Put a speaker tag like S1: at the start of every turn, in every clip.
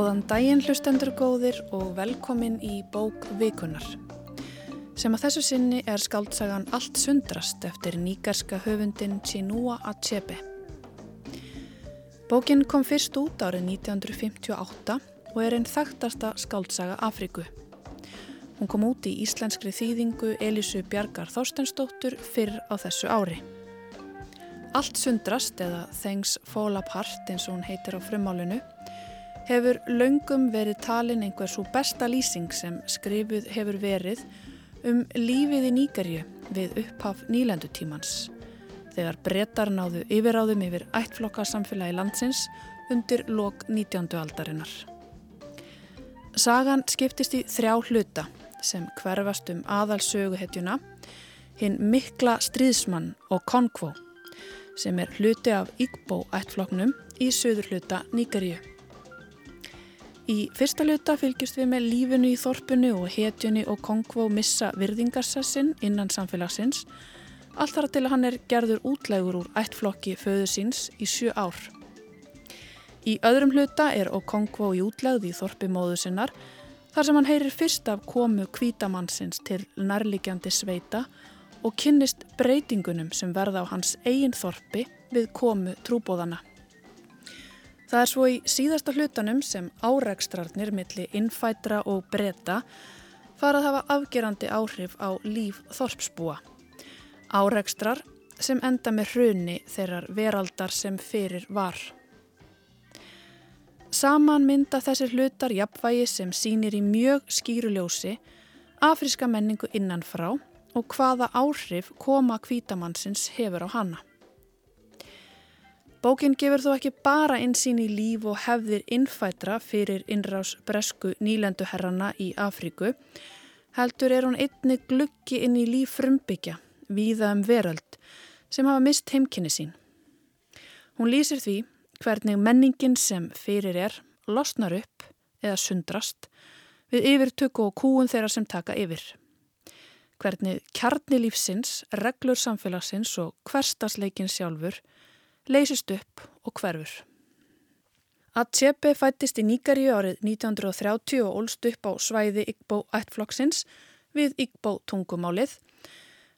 S1: Góðan daginn hlustendur góðir og velkomin í bók Vikunar. Sem að þessu sinni er skaldsagan Allt sundrast eftir nýgarska höfundin Chinua Achebe. Bókin kom fyrst út árið 1958 og er einn þekktasta skaldsaga Afriku. Hún kom út í íslenskri þýðingu Elísu Bjargar Þorstensdóttur fyrr á þessu ári. Allt sundrast eða Things Fall Apart eins og hún heitir á frumálinu hefur laungum verið talin einhver svo besta lýsing sem skrifuð hefur verið um lífið í Nýgarju við upphaf nýlendutímans þegar brettar náðu yfiráðum yfir ættflokka samfélagi landsins undir lok 19. aldarinnar. Sagan skiptist í þrjá hluta sem hverfast um aðalsöguhetjuna, hinn mikla stríðsmann og konkvó sem er hluti af Igbo ættfloknum í söður hluta Nýgarju. Í fyrsta hluta fylgjast við með lífinu í þorpunu og hetjunni og konkvó missa virðingarsassin innan samfélagsins allt þar til að hann er gerður útlægur úr ættflokki föðu síns í sjö ár. Í öðrum hluta er Okonkwo í útlegði í þorpi móðu sinnar þar sem hann heyrir fyrst af komu kvítamannsins til nærligjandi sveita og kynnist breytingunum sem verða á hans eigin þorpi við komu trúbóðana. Það er svo í síðasta hlutanum sem árækstrarnir milli innfætra og breyta farað hafa afgerandi áhrif á líf þorpsbúa. Árækstrar sem enda með hruni þeirrar veraldar sem fyrir var. Saman mynda þessir hlutar jafnvægi sem sínir í mjög skýruljósi afriska menningu innanfrá og hvaða áhrif koma kvítamannsins hefur á hanna. Bókin gefur þó ekki bara einsýn í líf og hefðir innfætra fyrir innrás bresku nýlenduherrana í Afríku, heldur er hún einni gluggi inn í líf frumbyggja, víða um veröld, sem hafa mist heimkynni sín. Hún lýsir því hvernig menningin sem fyrir er losnar upp eða sundrast við yfirtöku og kúun þeirra sem taka yfir. Hvernig kjarnilífsins, reglur samfélagsins og hverstasleikin sjálfur leysist upp og hverfur. Atsepe fættist í Níkarju árið 1930 og ólst upp á svæði Igbo ættflokksins við Igbo tungumálið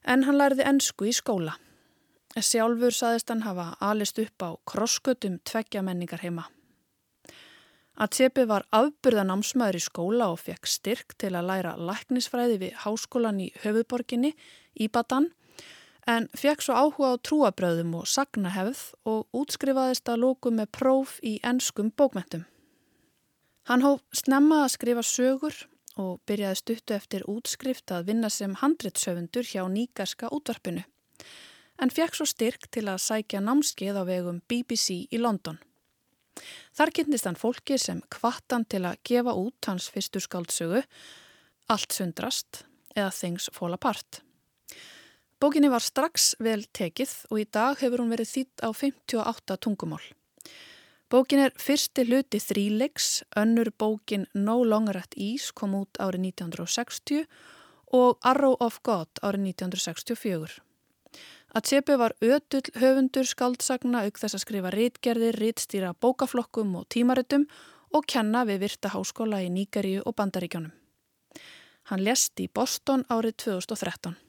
S1: en hann læriði ennsku í skóla. Sjálfur saðist hann hafa alist upp á krosskötum tveggja menningar heima. Atsepe var afbyrðanámsmaður í skóla og fekk styrk til að læra læknisfræði við háskólan í höfuborginni, Íbatan en fekk svo áhuga á trúabröðum og sagnahefð og útskrifaðist að lóku með próf í ennskum bókmentum. Hann hóf snemma að skrifa sögur og byrjaði stuttu eftir útskrift að vinna sem handritsöfundur hjá nýgarska útvarpinu, en fekk svo styrk til að sækja námskeið á vegum BBC í London. Þar kynntist hann fólki sem kvattan til að gefa út hans fyrstu skáldsögu, Allt sundrast eða Things Fall Apart. Bókinni var strax vel tekið og í dag hefur hún verið þýtt á 58 tungumál. Bókin er fyrsti hluti þríleiks, önnur bókin No Longer at Ease kom út árið 1960 og Arrow of God árið 1964. Atsepe var ödull höfundur skaldsagna auk þess að skrifa rítgerðir, rítstýra bókaflokkum og tímaritum og kenna við Virta Háskóla í Nýgaríu og Bandaríkjónum. Hann lest í Boston árið 2013.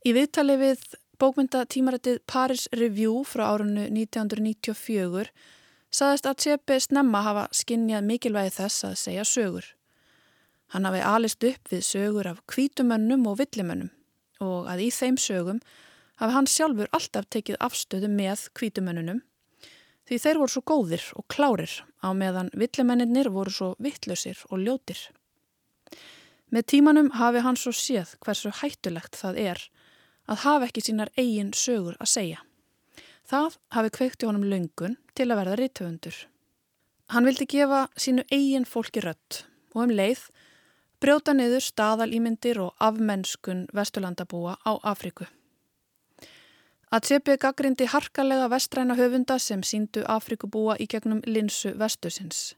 S1: Í viðtali við bókmyndatímarættið Paris Review frá árunnu 1994 saðist að Tsepe snemma hafa skinnjað mikilvægi þess að segja sögur. Hann hafi alist upp við sögur af kvítumönnum og villimönnum og að í þeim sögum hafi hann sjálfur alltaf tekið afstöðu með kvítumönnunum því þeir voru svo góðir og klárir á meðan villimennir voru svo vittlausir og ljótir. Með tímanum hafi hann svo séð hversu hættulegt það er að hafa ekki sínar eigin sögur að segja. Það hafi kveikt í honum löngun til að verða rítöfundur. Hann vildi gefa sínu eigin fólki rött og um leið brjóta niður staðalýmyndir og afmennskun vesturlandabúa á Afriku. Atsepi gaggrindi harkalega vestræna höfunda sem síndu Afrikubúa í gegnum linsu vestusins.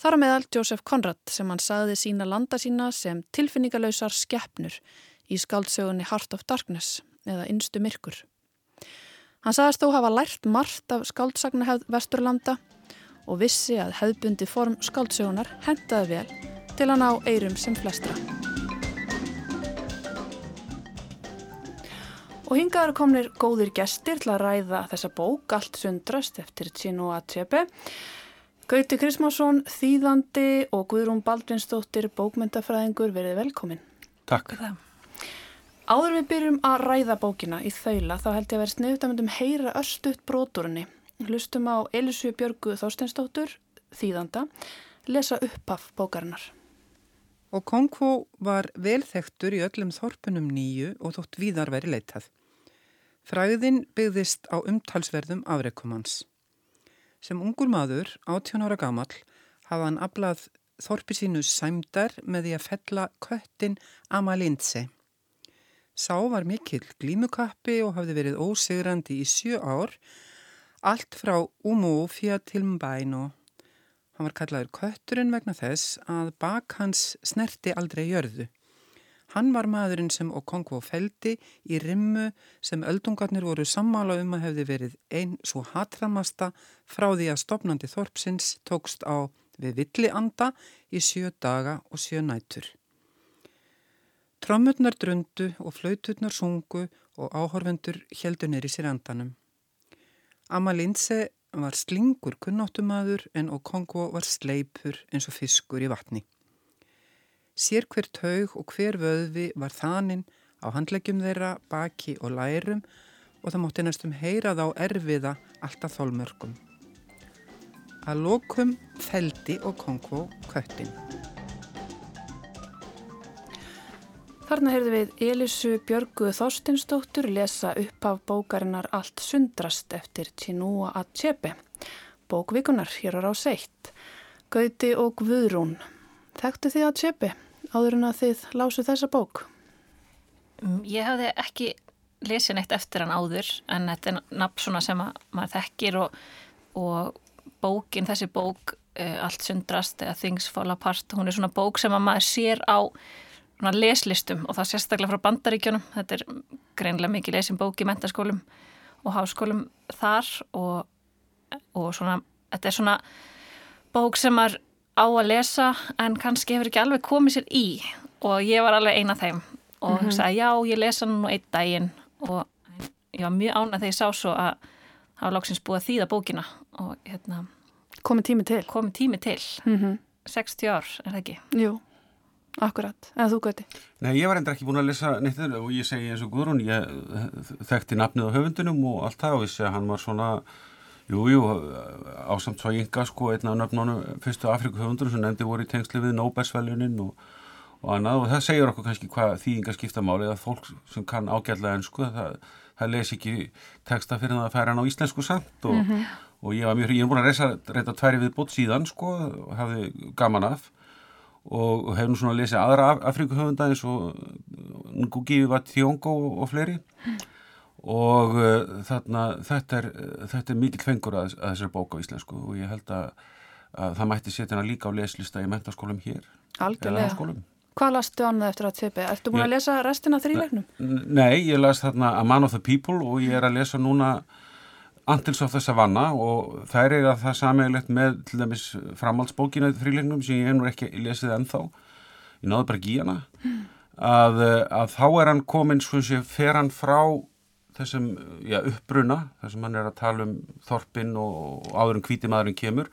S1: Þar á meðal Joseph Conrad sem hann sagði sína landa sína sem tilfinningalöysar skeppnur í skaldsögunni Heart of Darkness eða Innstu myrkur. Hann sagðist þó hafa lært margt af skaldsagnahefð Vesturlanda og vissi að hefðbundi form skáldsögunar hendaði vel til að ná eirum sem flestra. Og hingaður komnir góðir gestir til að ræða þessa bók Allt sundrast eftir Tino Achepe. Gauti Krismásson, Þýðandi og Guðrún Baldvinsdóttir, bókmyndafræðingur, verið velkomin.
S2: Takk.
S1: Áður við byrjum að ræða bókina í þaula þá held ég að vera sniðut að myndum heyra örstuðt broturinni. Hlustum á Elisju Björgu Þorsteinsdóttur, Þýðanda, lesa upp af bókarinnar.
S3: Og Kongvo var velþektur í öllum þorpunum nýju og þótt víðar veri leitað. Fræðin byggðist á umtalsverðum afreikumans. Sem ungur maður, 18 ára gamall, hafði hann aflað þorpi sínu sæmdar með því að fella köttin Amalintse. Sá var mikill glímukappi og hafði verið ósegrandi í sjö ár, allt frá Umofja til Mbaino. Hann var kallaður kötturinn vegna þess að bak hans snerti aldrei jörðu. Hann var maðurinn sem Okonkwo feldi í rimmu sem öldungarnir voru sammála um að hefði verið einn svo hatramasta frá því að stopnandi Þorpsins tókst á við villi anda í sjö daga og sjö nætur. Trömmurnar drundu og flauturnar sungu og áhorfendur heldur neyri sér andanum. Amalindse var slingur kunnáttumadur en Okonkwo var sleipur eins og fiskur í vatni. Sér hver taug og hver vöðvi var þaninn á handleggjum þeirra, baki og lærum og það mótti næstum heyra þá erfiða alltaf þólmörgum. Að lokum feldi og kongvo köttin.
S1: Þarna heyrðu við Elisu Björgu Þorstinsdóttur lesa upp af bókarinnar Allt sundrast eftir Chinua Achebe. Bókvikunar hér á rás 1. Gauti og Guðrún. Þekktu þið Achebe? áður en að þið lásu þessa bók?
S4: Mm, ég hafði ekki lesið neitt eftir hann áður en þetta er nafn sem að maður þekkir og, og bókin, þessi bók uh, Allt sundrast eða Things Fall Apart hún er svona bók sem að maður sér á leslistum og það sérstaklega frá bandaríkjunum þetta er greinlega mikið lesin bók í mentaskólum og háskólum þar og, og svona þetta er svona bók sem maður á að lesa en kannski hefur ekki alveg komið sér í og ég var alveg eina þeim og mm -hmm. sagði já ég lesa nú einn daginn og ég var mjög ánað þegar ég sá svo að hafa lóksins búið að þýða bókina og hérna
S1: komið tími til,
S4: komið tími til. Mm -hmm. 60 ár er það ekki?
S1: Jú, akkurat, eða þú gæti
S2: Nei, ég var endur ekki búin að lesa neitt og ég segi eins og Guðrún ég þekkti nafnið á höfundunum og allt það og vissi að hann var svona Jújú, jú, ásamt svo ynga sko, einn af nöfnunum fyrstu Afrikuhöfundur sem nefndi voru í tengsli við Nobelsveljunin og, og annað. Og það segir okkur kannski hvað þýðinga skipta máli að fólk sem kann ágæðlega ennsku það, það les ekki texta fyrir það að færa hann á íslensku samt og, mm -hmm. og ég var mjög, ég er búin að reysa reynda tværi við bótt síðan sko og af hef nú svona lesið aðra Afrikuhöfunda eins og Ngugi Vatthjóngo og fleiri og uh, þarna þetta er, þetta er mikil fengur að, að þessari bók á íslensku og ég held að, að það mætti setja hana líka á leslista í mentaskólum hér
S1: Algjörlega, hvað lastu annað eftir að teipi? Ertu búin ég, að lesa restina þrýleiknum?
S2: Nei, ég las þarna A Man of the People og ég er að lesa núna Antils of the Savannah og það er að það sammeilegt með til dæmis framhaldsbókina þrýleiknum sem ég hef nú ekki lesið ennþá ég náðu bara gíjana mm. að, að þá er hann komin svo sem fer hann frá þessum já, uppbruna, þar sem hann er að tala um þorpin og, áður en kvítimaðurinn kemur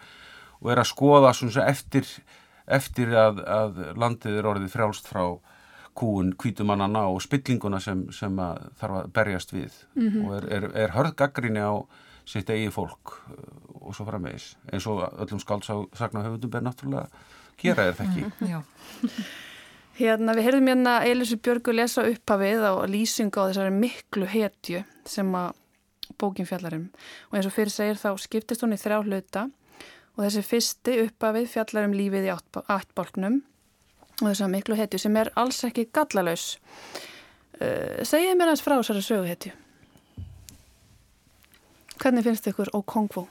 S2: og er að skoða svona eftir, eftir að, að landið er orðið frjálst frá kúun kvítumannana og spillinguna sem, sem að þarf að berjast við mm -hmm. og er, er, er hörð gaggrinni á sitt eigi fólk uh, og svo framvegis eins og öllum skáldsagna höfundum ber náttúrulega gera er það ekki. Mm -hmm. Já.
S1: Hérna, við heyrðum hérna Elisu Björgu lesa upphafið á lýsingu á þessari miklu hetju sem að bókin fjallarum og eins og fyrir segir þá skiptist hún í þrjá hluta og þessi fyrsti upphafið fjallarum lífið í áttbólknum og þessari miklu hetju sem er alls ekki gallalaus. Uh, Segið mér aðeins frá þessari sögu hetju. Hvernig finnst ykkur Okonkwo?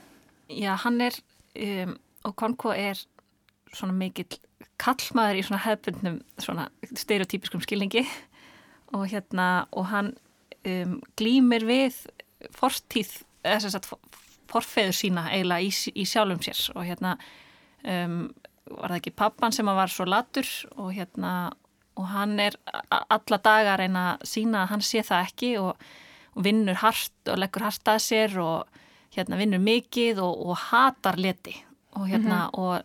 S4: Já, hann er, um, Okonkwo er svona mikill kallmaður í svona hefbundnum svona stereotypiskum skilningi. Og hérna og hann um, glýmir við fortíð, eða sem sagt forfeður sína eiginlega í, í sjálfum sér. Og hérna um, var það ekki pappan sem var svo latur? Og hérna og hann er alla daga að reyna að sína að hann sé það ekki. Og, og vinnur hart og leggur hart að sér og hérna vinnur mikið og, og hatar leti. Og hérna mm -hmm. og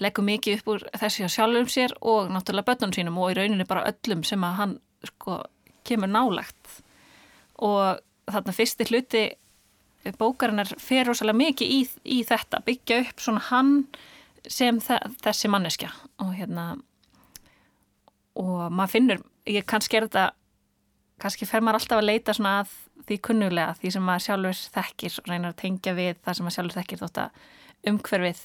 S4: leggur mikið upp úr þessi á sjálfum sér og náttúrulega börnunum sínum og í rauninni bara öllum sem að hann sko kemur nálagt og þarna fyrsti hluti bókarinnar fer rosalega mikið í, í þetta, byggja upp svona hann sem þessi manneskja. Og hérna og maður finnur, ég kannski er þetta kannski fer maður alltaf að leita svona að því kunnulega, því sem maður sjálfur þekkir og reynar að tengja við það sem maður sjálfur þekkir þótt að umhverfið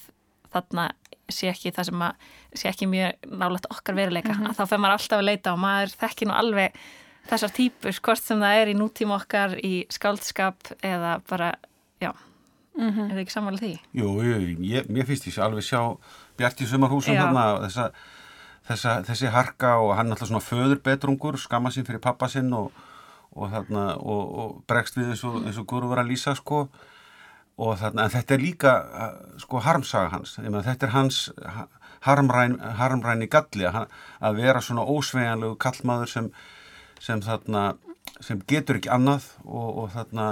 S4: þarna sé ekki það sem maður sé ekki mjög nálega okkar veruleika mm -hmm. að þá fer maður alltaf að leita og maður þekkir nú alveg þessar típur, hvort sem það er í nútíma okkar í skáldskap eða bara, já mm -hmm. er það ekki samanlega því?
S2: Jú, jú, ég, mér finnst því að alveg sjá Bjart í sumarhúsum þarna þess að þessa, þessi harka og hann er alltaf svona föður betrungur, skamma sín fyrir pappa sinn og, og, þarna, og, og bregst við eins og, eins og Guru var að lýsa sko. Og þarna, en þetta er líka sko harmsaga hans, mena, þetta er hans harmræn, harmræni galli að, að vera svona ósveganlegu kallmaður sem, sem þarna sem getur ekki annað og þarna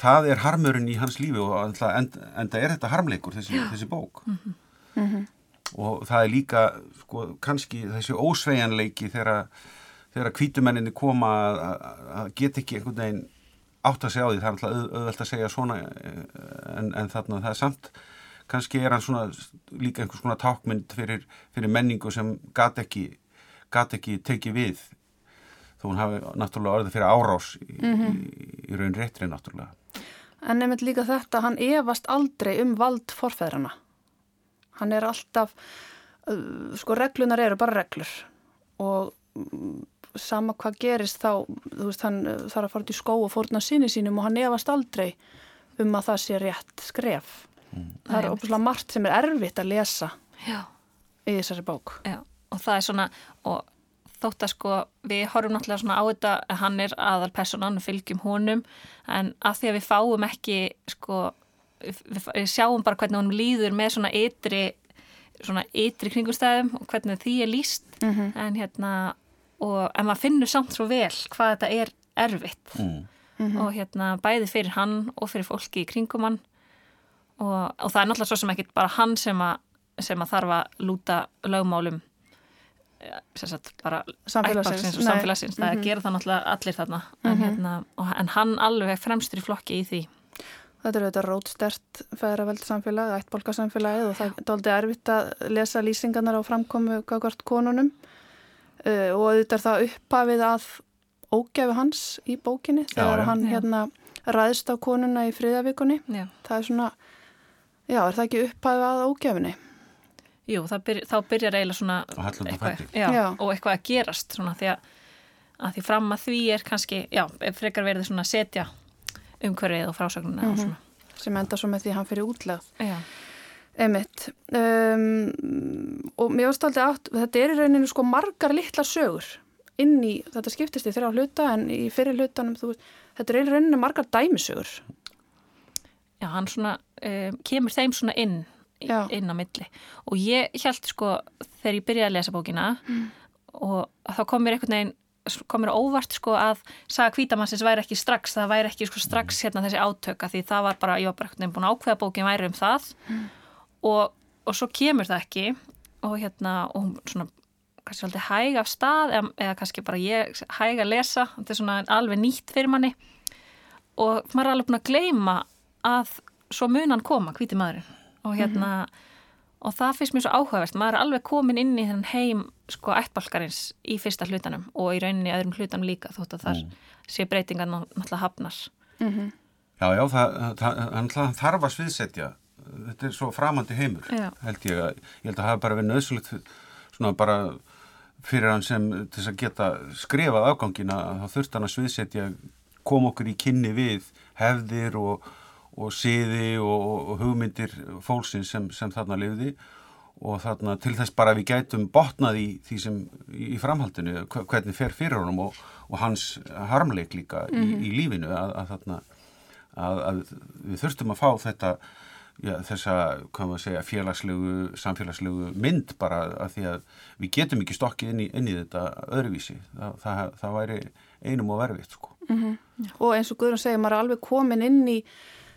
S2: það er harmurinn í hans lífi og enda, enda er þetta harmleikur þessi, þessi bók. Mm -hmm. Mm -hmm og það er líka sko, kannski þessi ósvejanleiki þegar kvítumenninni koma að, geta ekki einhvern veginn átt að segja á því, það er alltaf auðvelt að segja svona en, en þarna það er samt kannski er hann svona líka einhvers svona tákmynd fyrir, fyrir menningu sem gat ekki gat ekki tekið við. Þó hún hafi náttúrulega orðið fyrir árás í, mm -hmm. í, í raun réttri náttúrulega.
S1: En nefnitt líka þetta, hann evast aldrei um vald forfæðrana hann er alltaf uh, sko reglunar eru bara reglur og um, sama hvað gerist þá þú veist hann uh, þarf að fara til skó og fórna sinni sínum og hann efast aldrei um að það sé rétt skref mm. það er óbúinlega margt sem er erfitt að lesa Já. í þessari bók
S4: Já. og það er svona og þótt að sko við horfum náttúrulega svona á þetta að hann er aðal personan og fylgjum honum en að því að við fáum ekki sko við sjáum bara hvernig honum líður með svona ytri svona ytri kringumstæðum og hvernig því er líst mm -hmm. en hérna og en maður finnur samt svo vel hvað þetta er erfitt. Mm. -hmm. og hérna bæði fyrir hann og fyrir fólki í kringum hann. Og, og það er náttúrulega svo sem ekki bara hann sem að, sem að þarf að lúta lögmálum Sagt, bara
S1: samfélagsins.
S4: og samfélagsins, það mm -hmm. gera það náttúrulega allir þarna. En, mhm. hérna, en hann alveg fremstur í flokki í því
S1: Þetta eru þetta rótstert feðraveld samfélag, ættbólkarsamfélagið og það er doldið erfitt að lesa lýsingarnar á framkomu kakvart konunum uh, og þetta er það upphafið að ógefu hans í bókinni þegar já, hann já. hérna ræðst á konuna í fríðavíkunni. Það er svona, já, er það ekki upphafið að ógefunni?
S4: Jú, byr, þá byrjar eiginlega svona eitthvað, já, og eitthvað að gerast svona því að, að því fram að því er kannski, já, frekar verið svona setja umhverfið og frásögnuna mm -hmm. og mhm. svona.
S1: Sem enda svo með því hann fyrir útlegð. Já. Emitt. Um, og mér varst aldrei átt, þetta er í rauninu sko margar litla sögur inn í, þetta skiptist í þrjá hluta en í fyrir hlutanum, þú veist, þetta er í rauninu margar dæmisögur.
S4: Já, hann svona, um, kemur þeim svona inn, Já. inn á milli. Og ég held sko, þegar ég byrjaði að lesa bókina mm. og þá kom mér einhvern veginn komur óvart sko að saga kvítamannsins væri ekki strax, það væri ekki sko strax hérna þessi átöka því það var bara, ég var bara eitthvað búin að ákveða bókin væri um það. Mm. og, og svo kemur það ekki og hérna og svona kannski svolítið hæg af stað eða, eða kannski bara ég hæg að lesa þetta er svona alveg nýtt fyrir manni. Og maður er alveg búin að gleima að svo munan koma kvíti maðurinn. Og hérna mm -hmm og það finnst mér svo áhugavert, maður er alveg komin inn í þenn heim sko ættbalkarins í fyrsta hlutanum og í rauninni öðrum hlutanum líka þótt að það mm. sé breytingan náttúrulega hafnar mm
S2: -hmm. Já, já, það, það, það þarf að sviðsetja þetta er svo framandi heimur já. held ég að, ég held að það hafa bara verið nöðsulegt svona bara fyrir hann sem til þess að geta skrifað afgangina, þá þurft hann að sviðsetja kom okkur í kynni við hefðir og og siði og, og hugmyndir fólksins sem, sem þarna lifði og þarna til þess bara við gætum botnað í því sem í framhaldinu hvernig fer fyrir honum og, og hans harmleik líka mm -hmm. í, mhm. í lífinu að, að þarna að, að við þurftum að fá þetta já, þessa, hvað maður segja, félagslegu samfélagslegu mynd bara að því að við getum ekki stokkið inn í, inn í þetta öðruvísi, það, það, það væri einum og verfitt sko.
S1: Mm -hmm. Og eins og Guðrún segir, maður er alveg komin inn í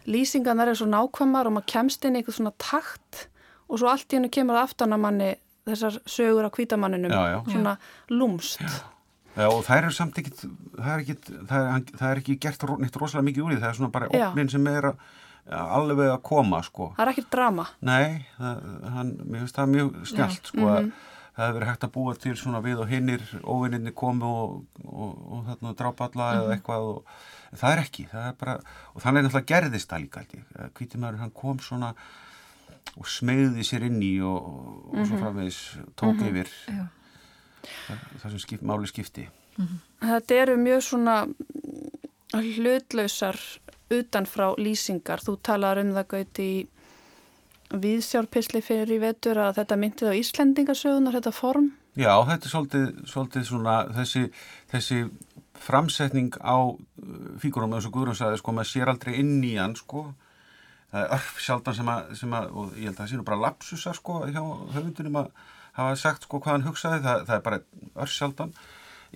S1: lýsingarnar er svo nákvæmar og maður kemst inn í eitthvað svona takt og svo allt í hennu kemur það aftan að manni þessar sögur á kvítamanninum svona lúmst
S2: Já, og það er samt ekkit það er, ekkit, það er, það er ekki gert neitt rosalega mikið úr því það er svona bara opnin sem er að, alveg að koma sko.
S1: Það er ekkit drama.
S2: Nei, það, hann, mér finnst það mjög snjált sko, mm -hmm. Það hefur verið hægt að búa til svona við og hinnir óvinninni komu og, og, og þarna drápa alla mm eða mhm. eitthvað og það er ekki það er bara, og þannig er náttúrulega gerðist það líka kvítimæður hann kom svona og smegði sér inn í og, og mm -hmm. svo mhm. framvegis tók mm -hmm. yfir það, það sem skip, máli skipti
S1: mm -hmm. Þetta eru mjög svona hlutlausar utanfrá lýsingar þú talar um það gauti í viðsjárpisli fyrir í vetur að þetta myndið á Íslendingasögunar þetta form?
S2: Já, þetta er svolítið, svolítið svona þessi, þessi framsetning á uh, fíkurum eins og Guðrún sagði sko maður sér aldrei inn í hann sko. Það er örf sjaldan sem að, sem að og ég held að það sé nú bara lapsusar sko hjá höfundunum að hafa sagt sko hvað hann hugsaði, það, það er bara örf sjaldan.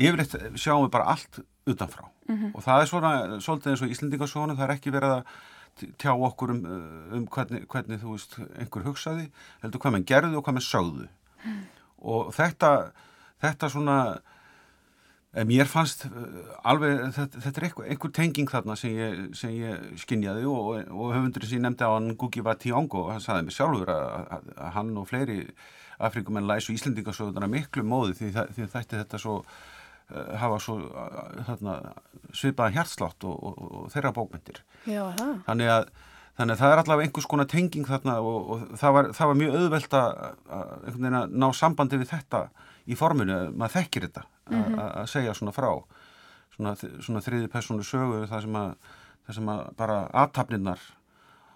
S2: Yfirleitt sjáum við bara allt utanfrá. Mm -hmm. og það er svona svolítið eins og Íslandingarsónu, það er ekki verið að tjá okkur um, um hvernig, hvernig þú veist einhver hugsaði heldur hvað mann gerði og hvað mann sögðu mm. og þetta þetta svona Mér fannst uh, alveg, þetta, þetta er einhver, einhver tenging þarna sem ég, sem ég skinjaði og, og höfundur sem ég nefndi á hann Gugi Vationgo, hann saði mig sjálfur að, að, hann og fleiri Afrikumenn læsu Íslendingasöðuna miklu móði því, því þætti þetta svo hafa svo uh, þarna, svipaða hjartslátt og, og, og þeirra bókmyndir.
S1: Já.
S2: Þannig að Þannig að það er allavega einhvers konar tenging þarna og, og það, var, það var mjög auðvelt að, að, ná sambandi við þetta í forminu, maður þekkir þetta mm -hmm. að segja svona frá svona, svona þriði persónu sögu það sem að, það sem að bara aðtapninnar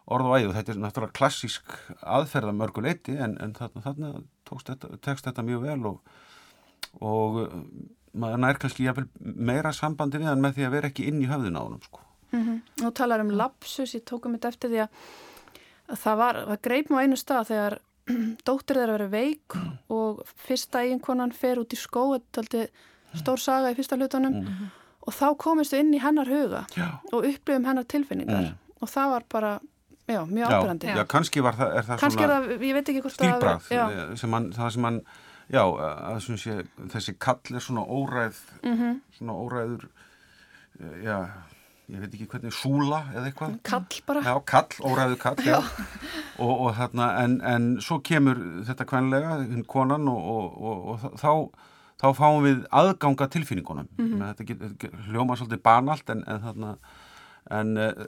S2: orð og æðu þetta er náttúrulega klassísk aðferða mörguleiti en, en þarna, þarna þetta, tekst þetta mjög vel og, og maður nær kannski meira sambandi við hann með því að vera ekki inn í höfðin á hann sko.
S1: mm -hmm. Nú talar um lapsus, ég tókum þetta eftir því að það var, það greip mjög einu stað þegar dóttir þeirra verið veik mm. og fyrsta eiginkonan fer út í skó þetta er stór saga í fyrsta hlutunum mm. og þá komistu inn í hennar huga
S2: já.
S1: og upplifum hennar tilfinningar mm. og það var bara já, mjög ábyrgandi.
S2: Já, kannski var það, er það
S1: kannski svona það, ég veit ekki hvort
S2: stílbrað, það sem hann, það sem hann já, að, sé, þessi kall er svona óræð -hmm. svona óræður já ég veit ekki hvernig, súla eða eitthvað
S1: kall bara
S2: já, kall, óræðu kall já. og, og þarna, en, en svo kemur þetta kvenlega, hinn konan og, og, og þá þá fáum við aðganga tilfinningunum mm -hmm. þetta get, hljóma svolítið banalt en, en þarna en uh,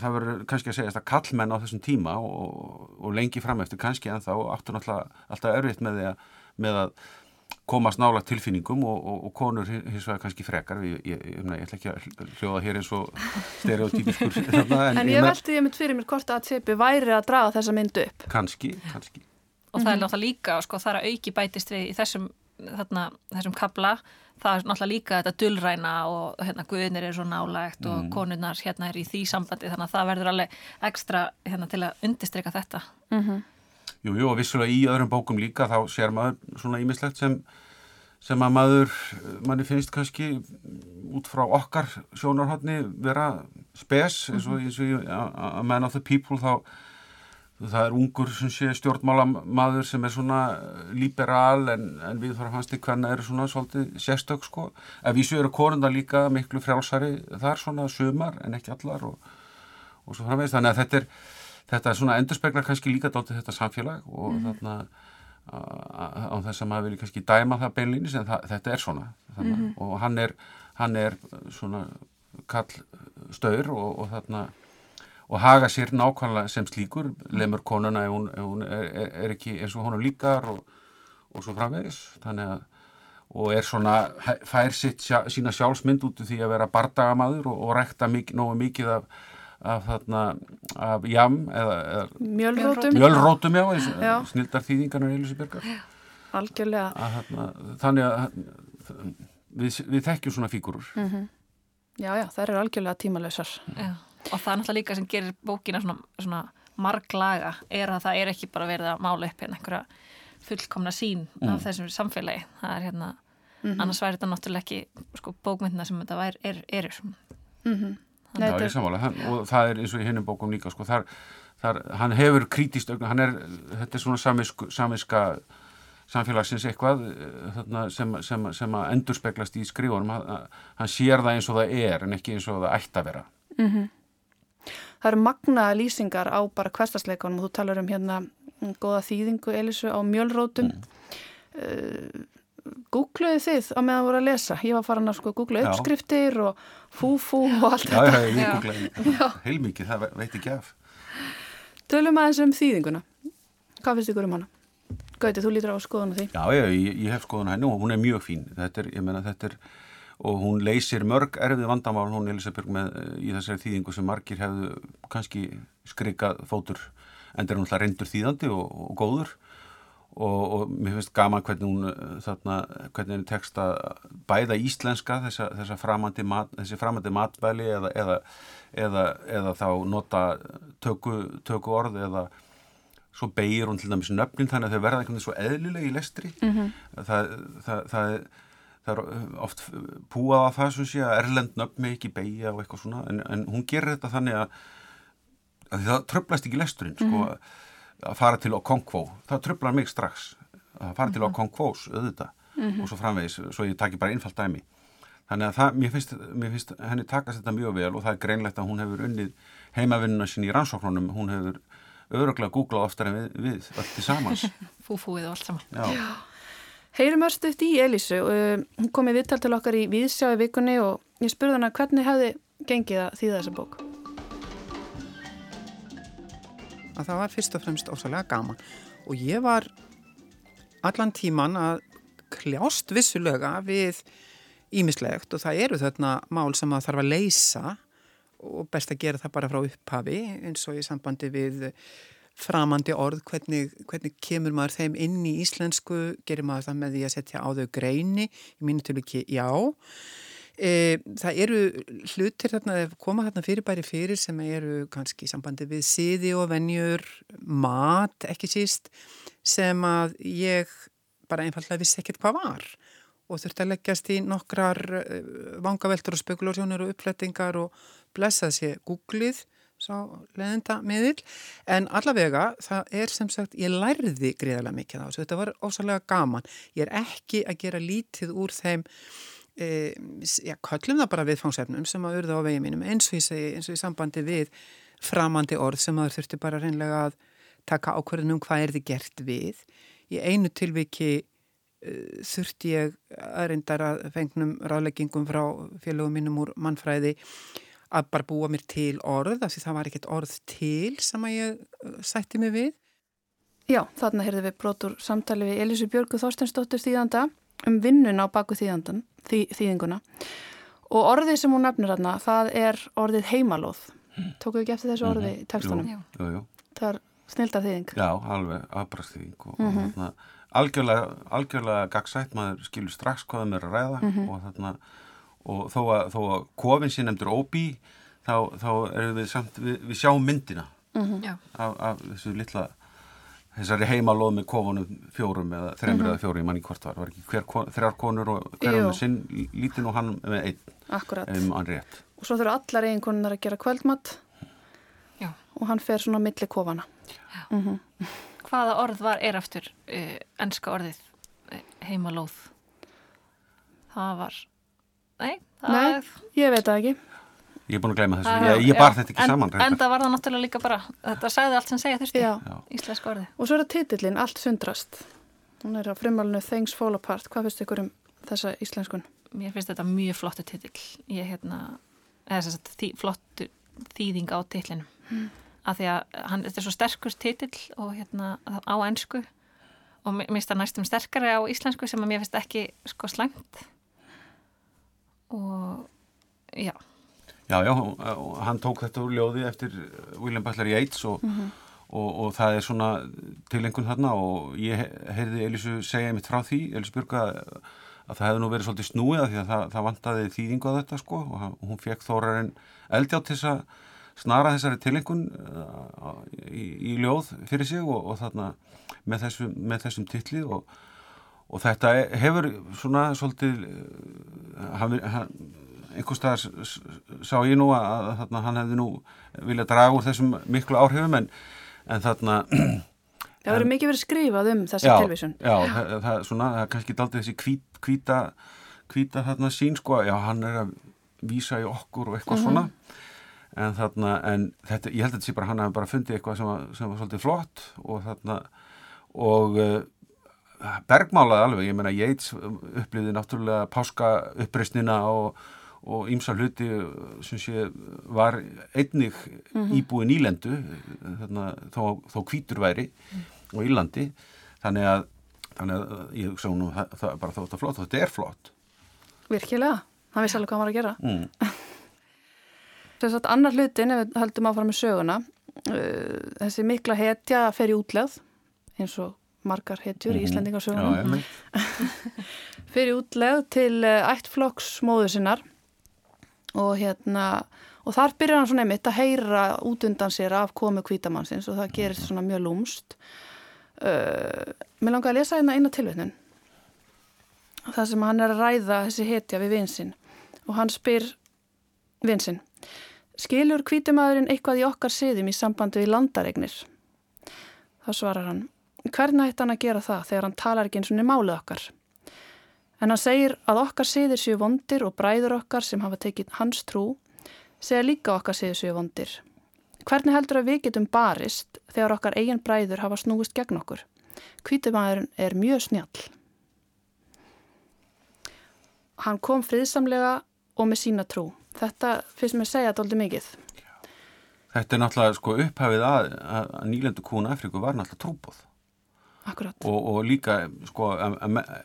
S2: það verður kannski að segja að kallmenn á þessum tíma og lengi fram eftir kannski en þá áttur náttúrulega alltaf örfitt með, með að komast nála tilfinningum og, og, og konur hins vegar kannski frekar. Ég, ég, ég, ég ætla ekki að hljóða hér eins og stereotypiskur
S1: en, en ég veldi ég mitt fyrir mér hvort að Tsepi væri að draga þessa myndu upp.
S2: Kannski, kannski.
S4: Og það er mhm. náttúrulega líka, sko, það er að auki bætist við í þessum, þarna, þessum kabla það er náttúrulega líka þetta dullræna og hérna guðinir er svo nálægt mm. og konurnar hérna er í því sambandi þannig að það verður alveg ekstra hérna til að undistrykka þetta
S1: mm -hmm.
S2: Jú, og vissulega í öðrum bókum líka þá sér maður svona ímislegt sem, sem að maður, manni finnst kannski út frá okkar sjónarhóttni vera spes eins og, eins og að man of the people þá það er ungur sem sé stjórnmálamadur sem er svona liberal en, en við þarfum hans til hvernig er svona svolítið sérstök sko. Ef vísu eru konunda líka miklu frjálsari þar svona sumar en ekki allar og, og svo framvegist þannig að þetta er þetta svona endurspeglar kannski líka dálta þetta samfélag og mm. þarna á þess að maður vilja kannski dæma það beinlýnis en það, þetta er svona mm. og hann er, hann er svona kall staur og, og þarna og haga sér nákvæmlega sem slíkur lemur konuna ef hún, ef hún er, er, er ekki eins og honum líkar og, og svo framvegis. Þannig að og er svona, fær sitt sína sjálfsmynd út úr því að vera bardagamadur og, og rekta mikið, nógu mikið af af þarna af jam eða, eða
S1: mjölrótum,
S2: mjölrótum já, já. snildar þýðingarnar Elisabethgar
S1: algjörlega.
S2: Að, þarna, þannig að við, við þekkjum svona fígurur
S1: mm -hmm. já já, það eru algjörlega tímalösar
S4: og það er náttúrulega líka sem gerir bókina svona, svona marglaga er að það er ekki bara verið að mála upp hérna einhverja fullkomna sín
S2: Mm.
S4: af þessum samfélagi. Það er hérna, annars væri þetta náttúrulega ekki sko, bókmyndina sem þetta væri, er, eru
S1: Nei,
S2: Já,
S1: þetta
S2: ég
S1: er-
S2: sammála, hann, og það er eins og í hinnum bókum líka, sko, þar, þar, hann hefur krítist hann er, þetta er svona samisk, samiska samfélagsins eitthvað eh, þarna, sem, sem, sem að endur speglast í skrifunum, hann, hann sér það eins og það er en ekki eins og það ætti að vera.
S1: Það eru magnaða lýsingar á bara hverstasleikunum og þú talar um hérna mm, góða þýðingu Elisu á mjölrótum. Mm. Googluðu þið á meðan voru að lesa? Ég var farin að sko googla uppskriftir og fúfú og allt
S2: Já,
S1: þetta.
S2: já, ég
S4: Já.
S2: googlaði heilmikið, það ve- veit ekki af.
S1: Tölum aðeins um þýðinguna. Hvað finnst ykkur um hana? Gauti, þú lítur á skoðun á því.
S2: Já, já, ég, ég hef skoðun á henni og hún er mjög fín. Þetta er, ég meina, þetta er, og hún leysir mörg erfið vandamál, hún Elisabeth með í þessari þýðingu sem margir hefðu kannski skrikað fótur, en er hún alltaf reyndur þýðandi og, og góður og, og mér finnst gaman hvernig hún eh, þarna, hvernig henni tekst að bæða íslenska þessa, þessa framandi mat, þessi framandi matbæli eða, eða, eða, eða þá nota töku, töku orð eða svo beigir hún til dæmis nöfnin þannig að þau verða veginn svo eðlileg í lestri
S1: Mhm.
S2: það, það, það, það er oft púað að það sem sé að erlend nöfn með ekki beigja og eitthvað svona en, en hún gerir þetta þannig að, að það tröflast ekki lesturinn sko, að fara til Okonkwo. Það tröflar mig strax að fara til Okonkvos auðvitað og svo framvegis, svo ég taki bara einfalt dæmi. Þannig að það, mér, finnst, mér finnst henni takast þetta mjög vel og það er greinlegt að hún hefur unnið heimavinnuna sinni í rannsóknunum. Hún hefur öruglega googlað oftar en við, við öll til samans.
S4: Fúfúið og allt saman.
S2: Já.
S1: Heyrum örstuðt í Elisu. Uh, Hún kom í viðtal til okkar í Víðsjá í vikunni og ég spurði hana hvernig hefði gengið að þýða þessa bók.
S3: að það var fyrst og fremst ósalega gaman og ég var allan tíman að kljást vissulega við ímislegt og það eru þarna mál sem að þarf að leysa og best að gera það bara frá upphafi eins og í sambandi við framandi orð, hvernig, hvernig kemur maður þeim inn í íslensku, gerir maður það með því að setja á þau greini, í mínu tilviki já. E, það eru hlutir þarna, koma þarna fyrirbæri fyrir sem eru kannski í sambandi við siði og venjur, mat, ekki síst, sem að ég bara einfallega vissi ekkert hvað var og þurfti að leggjast í nokkrar uh, vangaveltur og spekulasjónir og uppflettingar og blessað sér googlið sá leðenda miðil en allavega það er sem sagt ég lærði greiðarlega mikið á þessu. Þetta var ósalega gaman. Ég er ekki að gera lítið úr þeim e, já, köllum það bara viðfangsefnum sem að urða á vegið mínum eins og ég segi, eins og í sambandi við framandi orð sem að þurfti bara reynlega að taka ákverðin um hvað er þið gert við. Í einu tilviki uh, þurfti ég reyndar að fengnum ráðleggingum frá félögum mínum úr mannfræði að bara búa mér til orð af því það var ekkert orð til sem að ég uh, sætti mig við.
S1: Já, þarna heyrðum við brotur samtali við Elisu Björgu Þorstensdóttir þýðanda um vinnun á baku þýðandan, þý, þýðinguna og orðið sem hún nefnir þarna, það er orðið heimalóð. Tókuðu ekki eftir þessu orði í textunum?
S4: Já.
S2: Jú, jú.
S1: Það er snildar þýðing.
S2: Já, alveg afbrastþýðing og, mm -hmm. og þarna, algjörlega, algjörlega gagsætt, maður skilur strax hvað þeim er að ræða og þarna og þó að, þó að kofin sé nefndur óbí þá, þá erum við samt, við, við sjáum myndina
S4: Já.
S2: af, af þessu litla þessari heimalóð með kofunum fjórum eða þreymur eða fjórum, ég manni hvort var, var ekki hver, þrjár konur og hver
S1: Jú.
S2: með sinn lítinn og hann með einn,
S1: Akkurat.
S2: rétt.
S1: Og svo þurfa allar eiginkonunar að gera kvöldmatt
S4: Já.
S1: og hann fer svona á milli kofana.
S4: Hvaða orð var er aftur uh, ennska orðið uh, heimalóð? Það var, nei,
S1: Nei.
S4: var,
S1: Ég veit það ekki.
S2: Ég er búin að gleyma þessu,
S4: það-
S2: ég, ég bar
S4: já.
S2: þetta ekki
S4: en,
S2: saman. reyndar.
S4: En það var það náttúrulega líka bara, þetta sagði allt sem segja þurfti, íslenska orðið.
S1: Og svo er það titillin, Allt sundrast. Hún er á frumálinu Things Fall Apart. Hvað finnst ykkur um þessa íslenskun?
S4: Mér finnst þetta mjög flottu titill. Ég hérna, eða þess að þý, flottu þýðing á titlinum. Mm. Af því að hann, þetta er svo sterkur titill og hérna á ennsku og mér finnst það næstum sterkari á íslensku sem að mér finnst ekki sko slæmt. Og já,
S2: Já, já, og hann tók þetta úr ljóði eftir William Butler Yeats og, og, og það er svona tilengun þarna og ég he- heyrði Elísu segja mitt frá því, Elísu Björga að það hefði nú verið svolítið snúið að því að það, það vantaði þýðingu á þetta sko og hún fekk þórarinn eldjátt til þess að snara þessari tilengun uh, í, í ljóð fyrir sig og, og þarna með þessum, með þessum titli og, og þetta hefur svona svolítið hann, hann, einhvers staðar sá ég nú að, að þarna, hann hefði nú viljað draga úr þessum miklu áhrifum en, en þarna
S1: Það verður mikið verið skrifað um þessi
S2: já,
S1: tilvísun.
S2: Já, það, það, svona, það er kannski daldið þessi hvít, hvíta, hvíta þarna sín sko, já hann er að vísa í okkur og eitthvað mm -hmm. svona en þarna, en þetta, ég held að þetta sé bara hann hafi bara fundið eitthvað sem var, sem var svolítið flott og þarna og uh, bergmálaði alveg, ég meina Yates upplýði náttúrulega páska uppreysnina og og ýmsa hluti sem sé var einnig mm -hmm. íbúi nýlendu þarna, þó, þó kvítur væri mm og Írlandi. Þannig að, þannig að ég sá nú það, það bara þótt að flott og þetta er flott.
S1: Virkilega, það vissi alveg hvað maður að gera. Mm. Þess að annar hlutin ef við höldum áfram með söguna uh, þessi mikla hetja fer í útlegð eins og margar hetjur í mhm. Íslandingarsögunum í útlegð til uh, ættflokks móðu sinnar. Og hérna og þar byrjar hann svona einmitt að heyra út undan sér af komu kvítamannsins og það gerist svona mjög lúmst uh, Mér langar að lesa hérna eina tilvitnun. Það sem hann er að ræða þessi hetja við vinsinn og hann spyr vinsinn Skilur kvítumadurinn eitthvað í okkar siðum í sambandi við landaregnir? Þá svarar hann Hvernig ætti hann að gera það þegar hann talar ekki eins og niður málið okkar? En hann segir að okkar siðir séu vondir og bræður okkar sem hafa tekið hans trú segja líka okkar siðir séu vondir. Hvernig heldur að við getum barist þegar okkar eigin bræður hafa snúist gegn okkur? Kvítumæðurinn er mjög snjall. Hann kom friðsamlega og með sína trú. Þetta finnst mér að segja þetta aldrei mikið.
S2: Þetta er náttúrulega sko upphafið að, að nýlendu kúna Afríku var náttúrulega trúbóð. Og, og líka sko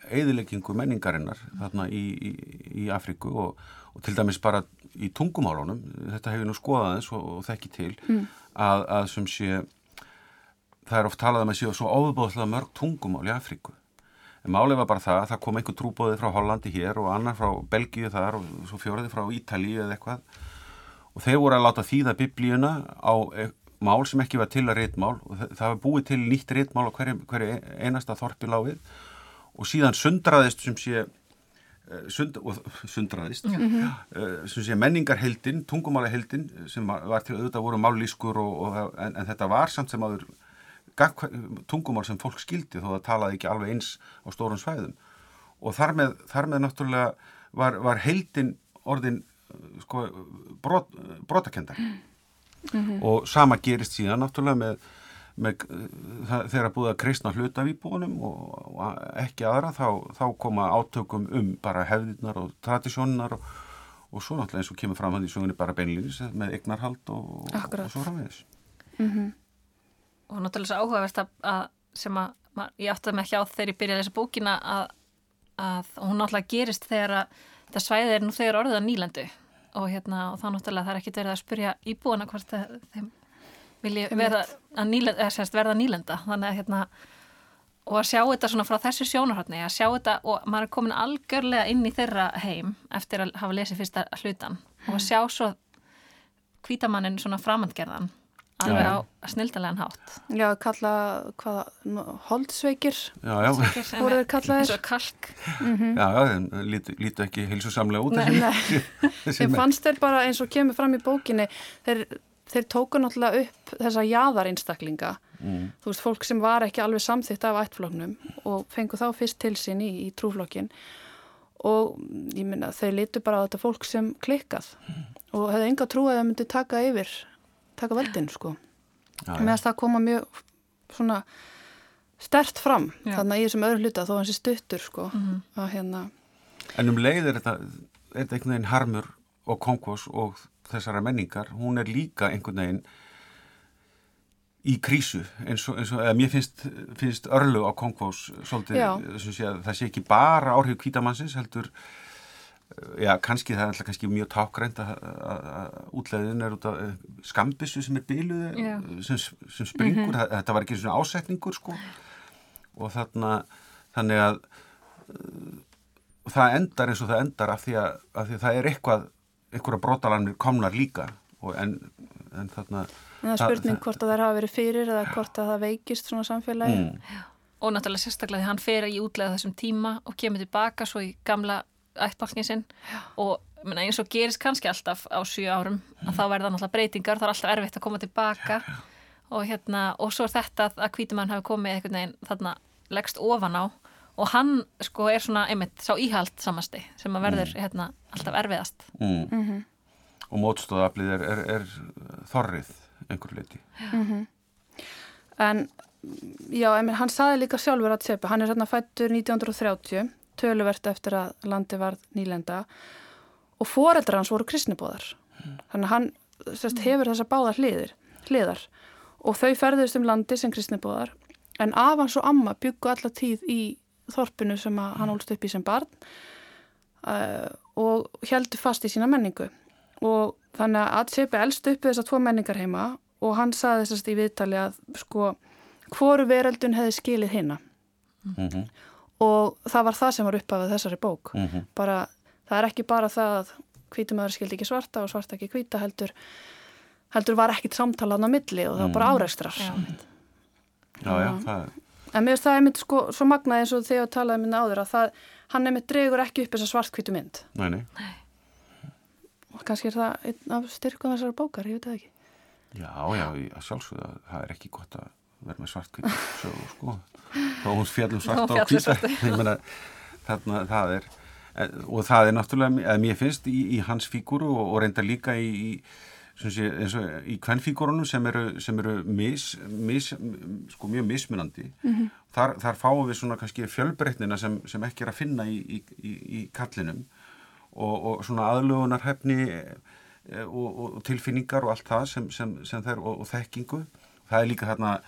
S2: eðileggingu menningarinnar þarna í, í, í Afríku og, og til dæmis bara í tungumálunum þetta hefur nú skoðaðins og, og þekki til mm. að, að sem sé það er oft talað um að séu svo óbúðslega mörg tungumál í Afríku. En málið var bara það að það kom einhver trúbóði frá Hollandi hér og annar frá Belgíu þar og svo fjóriði frá Ítalíu eða eitthvað. Og þeir voru að láta þýða biblíuna á mál sem ekki var til að réttmál og það var búið til nýtt réttmál á hverju, hverju einasta þorpi láfið og síðan sundraðist sem sé eh, sund, og sundraðist mm -hmm. sem sé menningarheldin, tungumálaheldin sem var til auðvitað voru mállískur og, og, en, en þetta var samt sem aður tungumál sem fólk skildi þó það talaði ekki alveg eins á stórum svæðum. Og þar með, þar með náttúrulega var, var heldin orðin sko, brot, brotakendar mm mm -hmm. og sama gerist síðan náttúrulega með, með þeirra búið að kristna hluta við búinum og, og ekki aðra þá, þá koma átökum um bara hefðirnar og tradísjónnar og, og svo náttúrulega eins og kemur fram hann í sögunni bara beinlýnis með eignarhald og, og svo framvegis mm
S4: -hmm. og náttúrulega svo áhugavert að sem að ég átti að með hjá þegar ég byrjaði þessa bókina að, að hún náttúrulega gerist þegar að þetta svæði er nú þegar orðið að nýlandu og, hérna, og þá náttúrulega það er ekkit verið að spurja íbúana hvort þeim vilji verða, nýlenda, verða nýlenda. Þannig að hérna og að sjá þetta svona frá þessu sjónarhóttni að sjá þetta og maður er komin algjörlega inn í þeirra heim eftir að hafa lesið fyrsta hlutan og að sjá svo kvítamannin svona framhandgerðan alveg já, já. á snildalegan hátt.
S1: Já, kalla hvaða holdsveikir voru þeir kallaðir.
S4: Eins og kalk.
S2: Mm -hmm. Já, já, þeim líti, líti ekki heilsusamlega út
S1: Nei, nei. Ég fannst þeir bara eins og kemur fram í bókinni þeir, þeir tóku náttúrulega upp þessa jáðarinstaklinga mm. þú veist, fólk sem var ekki alveg samþitt af ættfloknum og fengu þá fyrst til sín í, í trúflokkin og ég minna, þeir litu bara á þetta fólk sem klikkað mm. og hefði enga trú að það myndi taka yfir taka völdin sko með að það koma mjög svona stert fram já. þannig að ég sem öðru hluta þó hans er stuttur sko mm -hmm. að hérna
S2: En um leið er þetta, er þetta einhvern veginn harmur og konkos og þessara menningar, hún er líka einhvern veginn í krísu eins og, eins og eða mér finnst, finnst örlu á konkos svolítið, sé það sé ekki bara áhrif kvítamannsins heldur Já, kannski það er alltaf kannski mjög tákgrænt að útleðin er út af eh, skambissu sem er bíluð sem, sem springur, mm -hmm. þetta var ekki svona ásetningur sko. Og þarna, þannig að uh, það endar eins og það endar af því að, af því að það er eitthvað, einhverja brotalanir komnar líka. Og en en þarna
S1: En það er spurning
S2: það-
S1: hvort að það hafa verið fyrir eða hvort að það veikist svona samfélagi.
S2: mm,
S4: og náttúrulega sérstaklega því hann fer í útlega þessum tíma og kemur tilbaka svo í gamla ættbálkin sinn. Og menna, eins og gerist kannski alltaf á sjö árum að þá verða náttúrulega breytingar, það er alltaf erfitt að koma tilbaka. Og hérna og svo er þetta að hvítumann hafi komið einhvern veginn þarna leggst ofan á. Og hann sko er svona einmitt sá íhald samasti sem að verður hérna alltaf erfiðast.
S2: Mm. og mótstóðaflið er, er, er þorrið einhver leiti
S1: En já, en hann saði líka sjálfur að sepa, hann er hérna fættur 1930, töluvert eftir að landi varð nýlenda og foreldrar hans voru kristnibóðar. Þannig að hann sérst, hefur þessa báða hliðir, hliðar og þau ferðist um landi sem kristnibóðar en af hans og amma byggu alla tíð í þorpinu sem að hann ólst upp í sem barn uh, og heldur fast í sína menningu. Og þannig að Atsepi elst upp þessar tvo menningar heima og hann saði þessast í viðtali að sko hvoru veröldun hefði skilið hinna
S2: mm
S1: og það var það sem var uppafið þessari bók.
S2: -hmm.
S1: bara, það er ekki bara það að hvítumöður skildi ekki svarta og svarta ekki hvíta heldur heldur var ekkit samtalað á milli og það var bara áreikstrar
S4: Já.
S2: já, já, það er
S1: en mér finnst það einmitt sko svo magnað eins og þegar ég talaði minna áður að það, hann einmitt dregur ekki upp þessa svartkvítu mynd.
S2: Nei, nei.
S1: og kannski er það einn af styrkum þessari bókar, ég veit það ekki.
S2: Já, já, sjálfsögða, það er ekki gott að vera með svartkvíta sögu, sko. Þá hún
S4: Hún
S2: og
S4: fjallar
S2: hvíta. Ég meina, þarna, það er, eh, og það er náttúrulega, eða mér finnst í, í hans fígúru og, og reynda líka í, í sem sé, eins og í kvennfígúrunum sem eru, sem eru mis, mis, sko, mjög mismunandi. -hmm. Þar, þar fáum við svona kannski fjölbreytnina sem, sem ekki er að finna í, í, í, í kallinum og, og svona aðlugunarhefni eh, og, og, tilfinningar og allt það sem, sem, sem þær og, þekkingu. Það er líka þarna,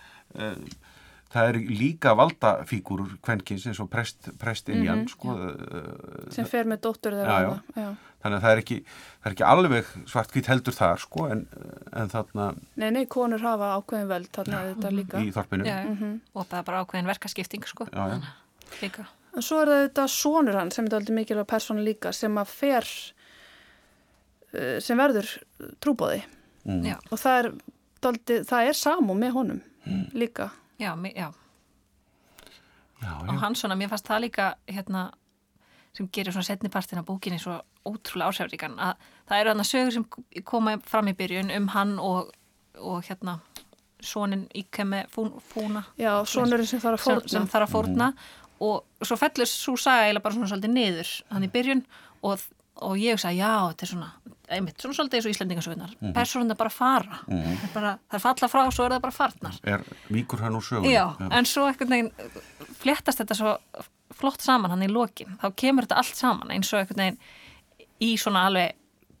S2: það er líka valdafígúrur kvenkins eins og prest, prestinjan, sko. Uh,
S1: sem fer með dóttur þeirra
S2: Já, já.
S1: já.
S2: þannig að það er ekki, það er ekki alveg svartkvít heldur þar, sko, en, en þarna
S1: Nei, nei, konur hafa ákveðin völd þarna þetta líka
S2: í þorpinu.
S4: Já, og það er bara ákveðin verkaskipting sko
S2: Já, já.
S4: líka
S1: En svo er það þetta sonur hann sem er aldrei mikilvæg persónu líka sem að fer uh, sem verður trúbóði
S2: Mm.
S4: Já,
S1: og það er, það er samú með honum líka.
S4: já, já
S2: Já,
S4: og
S2: já.
S4: hann svona, mér fannst það líka hérna, sem gerir svona setnipartin af bókinni svo ótrúlega ásjáfríkan að það eru hann að sögur sem koma fram í byrjun um hann og, og hérna sonin Íkemi Fúna
S1: Já, sonurinn sem þarf að
S4: sem,
S1: fórna.
S4: sem þarf að fórna og svo fellur svo saga eiginlega bara svona svolítið niður hann í byrjun og, og ég sagði já, þetta er svona einmitt, svona svolítið eins og Íslandingasögnar mm -hmm. persónunda bara fara. Mm -hmm. bara, það er falla frá, svo er það bara farnar.
S2: Er víkur hann úr sögunni?
S4: Já, en svo einhvern veginn fléttast þetta svo flott saman hann í lokin, þá kemur þetta allt saman eins og einhvern veginn í svona alveg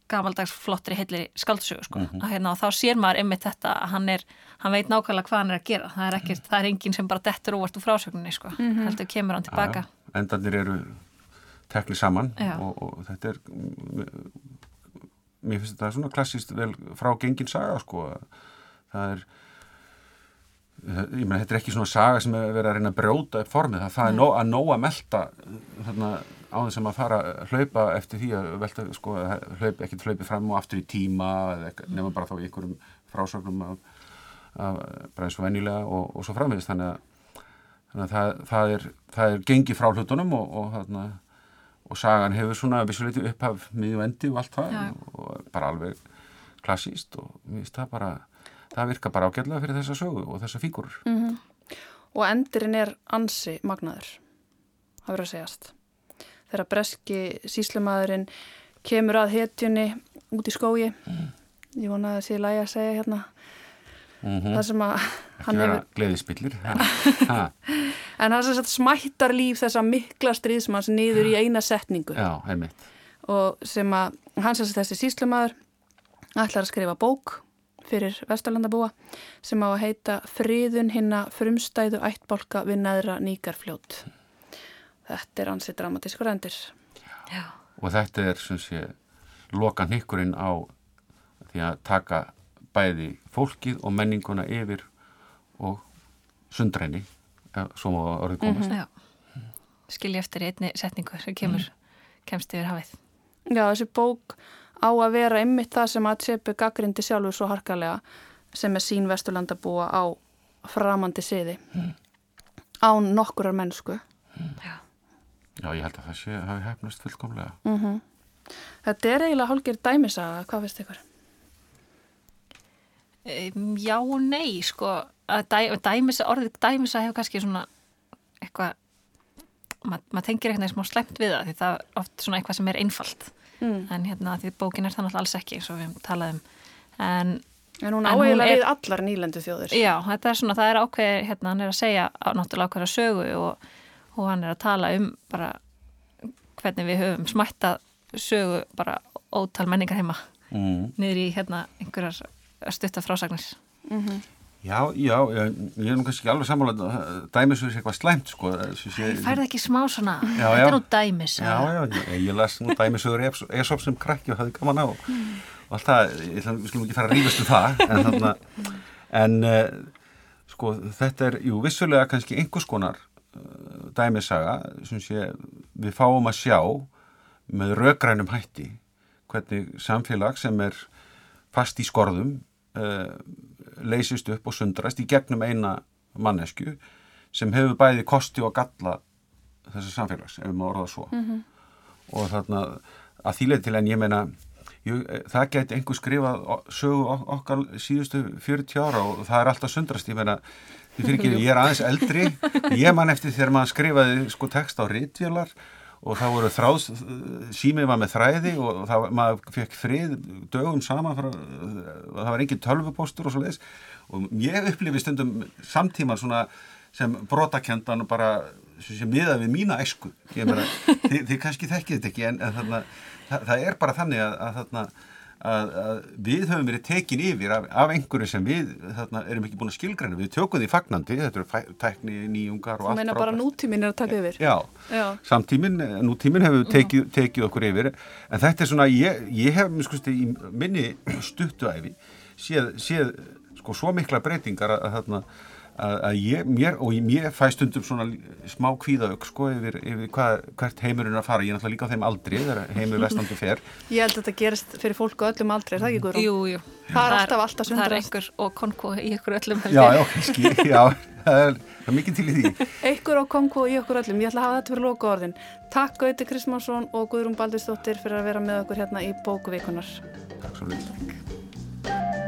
S4: gamaldags flottri heilri skaldsögu sko, að hérna og þá sér maður einmitt þetta að hann er, hann veit nákvæmlega hvað hann er að gera, það er ekkert, það er enginn sem bara dettur óvart úr frásögninni sko, heldur kemur hann tilbaka.
S2: Já, endarnir eru teknir saman og, og þetta er mér finnst þetta svona klassíst vel frá gengin saga sko. Það er ég meina þetta er ekki svona saga sem er verið að reyna að brjóta upp formið. Það, það er nóg, að nóg að melta þarna á þess að maður fara að hlaupa eftir því að velta sko hlaup, ekkert hlaupi fram og aftur í tíma nema bara þá í einhverjum frásögnum af bara eins og venjulega og, og svo framvegist þannig að, þannig að það, það, er, það er gengið frá hlutunum og, og, þarna, og sagan hefur svona vissuleiti upphaf miðju endi og allt það
S4: Já.
S2: og bara alveg klassíst og það bara það virkar bara ágætlega fyrir þessa sögu og þessa fígurur
S1: Mhm. Og endurinn er ansi magnaður, það verður að segjast. Þegar breski síslumæðurinn kemur að hetjunni út í skógi, ég vona að það sé lægi að segja hérna,
S2: mm -hmm.
S1: það sem að
S2: ekki
S1: hann
S2: vera
S1: hefur,
S2: gleðispillir
S1: en það sem smættar líf þessa mikla stríðsmanns niður í eina setningu
S2: já, einmitt
S1: og sem að hann sem sagt þessi síslumæður ætlar að skrifa bók fyrir Vesturlandabúa sem á að heita Friðun hinna frumstæðu ættbólka við neðra nýgarfljót. Þetta er ansið dramatískur endir.
S4: Já,
S2: og þetta er sem sé loka hnykkurinn á því að taka bæði fólkið og menninguna yfir og sundræni svo má orðið komast
S4: já skilja eftir í einni setningu sem kemur kemst yfir hafið
S1: Já, þessi bók á að vera ymmit það sem að Tsepi gaggrindi sjálfur svo harkalega sem er sín vesturlandabúa á framandi siði mm. án nokkurar mennsku.
S4: Mm. Já.
S2: Já, ég held að það sé hafi hefnast fullkomlega.
S1: Mm -hmm. Þetta er eiginlega hálgir dæmisaga, hvað veist ykkur?
S4: Um, já og nei, sko. Dæ, dæmisa, orðið dæmisa hefur kannski svona eitthvað, maður mað tengir eitthvað smá slemt við það því það er oft svona eitthvað sem er einfalt. Mm. En hérna því bókin er þannig alls ekki, eins og við talaðum. En
S1: En hún áhegilega við allar nýlendu þjóður.
S4: Já, þetta er svona, það er ákveð, hérna, hann er að segja náttúrulega ákveða sögu og, og hann er að tala um bara hvernig við höfum smætta sögu bara ótal menningar heima mm. niður í hérna einhverjar stutta frásagnir. Mm -hmm.
S2: Já, já, ég, ég er nú kannski alveg sammála dæmis er eitthvað slæmt sko
S4: Það færði ekki smá svona já, þetta er nú dæmis
S2: Já, já, ég, ég las nú dæmisögur Esop sem krakki og hafði gaman á mm og allt það, ég við skulum ekki fara að rífast um það, en þannig en uh, sko þetta er, jú, vissulega kannski einhvers konar uh, dæmisaga sem sé, við fáum að sjá með raugrænum hætti hvernig samfélag sem er fast í skorðum uh, leysist upp og sundrast í gegnum eina mannesku sem hefur bæði kosti og galla þessar samfélags, ef maður orðað svo. Mm -hmm. og þarna að þýlega til en ég meina Jú, eh, það geti einhver skrifað sögu okkar síðustu 40 ára og það er alltaf sundrast, ég meina ég er aðeins eldri. Ég man eftir þegar maður skrifaði sko text á rítvílar og það voru þráðs símið var með þræði og það, maður fekk frið dögum saman frá, það var engin tölvupostur og svo leiðis og ég upplifi stundum samtíman svona sem brotakendan og bara sem miðað við mína esku meina, þið, þið kannski þekkið þetta ekki en, en þarna það, það er bara þannig að, að, að, að við höfum verið tekin yfir af, af einhverju sem við þarna, erum ekki búin að skilgræna, við tökum því fagnandi, þetta eru tækni nýjungar og
S1: allt. Þú meina bara nútíminn er að taka yfir?
S2: Já, Já. samtíminn, nútíminn hefur tekið, tekið okkur yfir, en þetta er svona, ég, ég hef skusti, í minni stuttuæfi séð, séð sko, svo mikla breytingar að þarna að ég, mér, og mér fæ stundum svona smá kvíðauk sko yfir, yfir hvað, hvert heimurinn er að fara. Ég er náttúrulega líka á þeim aldri, þegar heimur vestandu fer.
S1: Ég held að þetta gerist fyrir fólk og öllum aldri, er það ekki Guðrún?
S4: Jú, jú.
S1: Það er alltaf alltaf sundrast
S4: Það er einhver og konko í ykkur öllum
S2: Já, já, skil, já, það er, það er mikið til í því.
S1: Ykkur og konko í ykkur öllum, ég ætla að hafa þetta fyrir loka orðin Takk Gauti Kristmánsson og Guðrún Baldurstóttir fyrir að vera með okkur hérna í bókuvíkunar Takk svo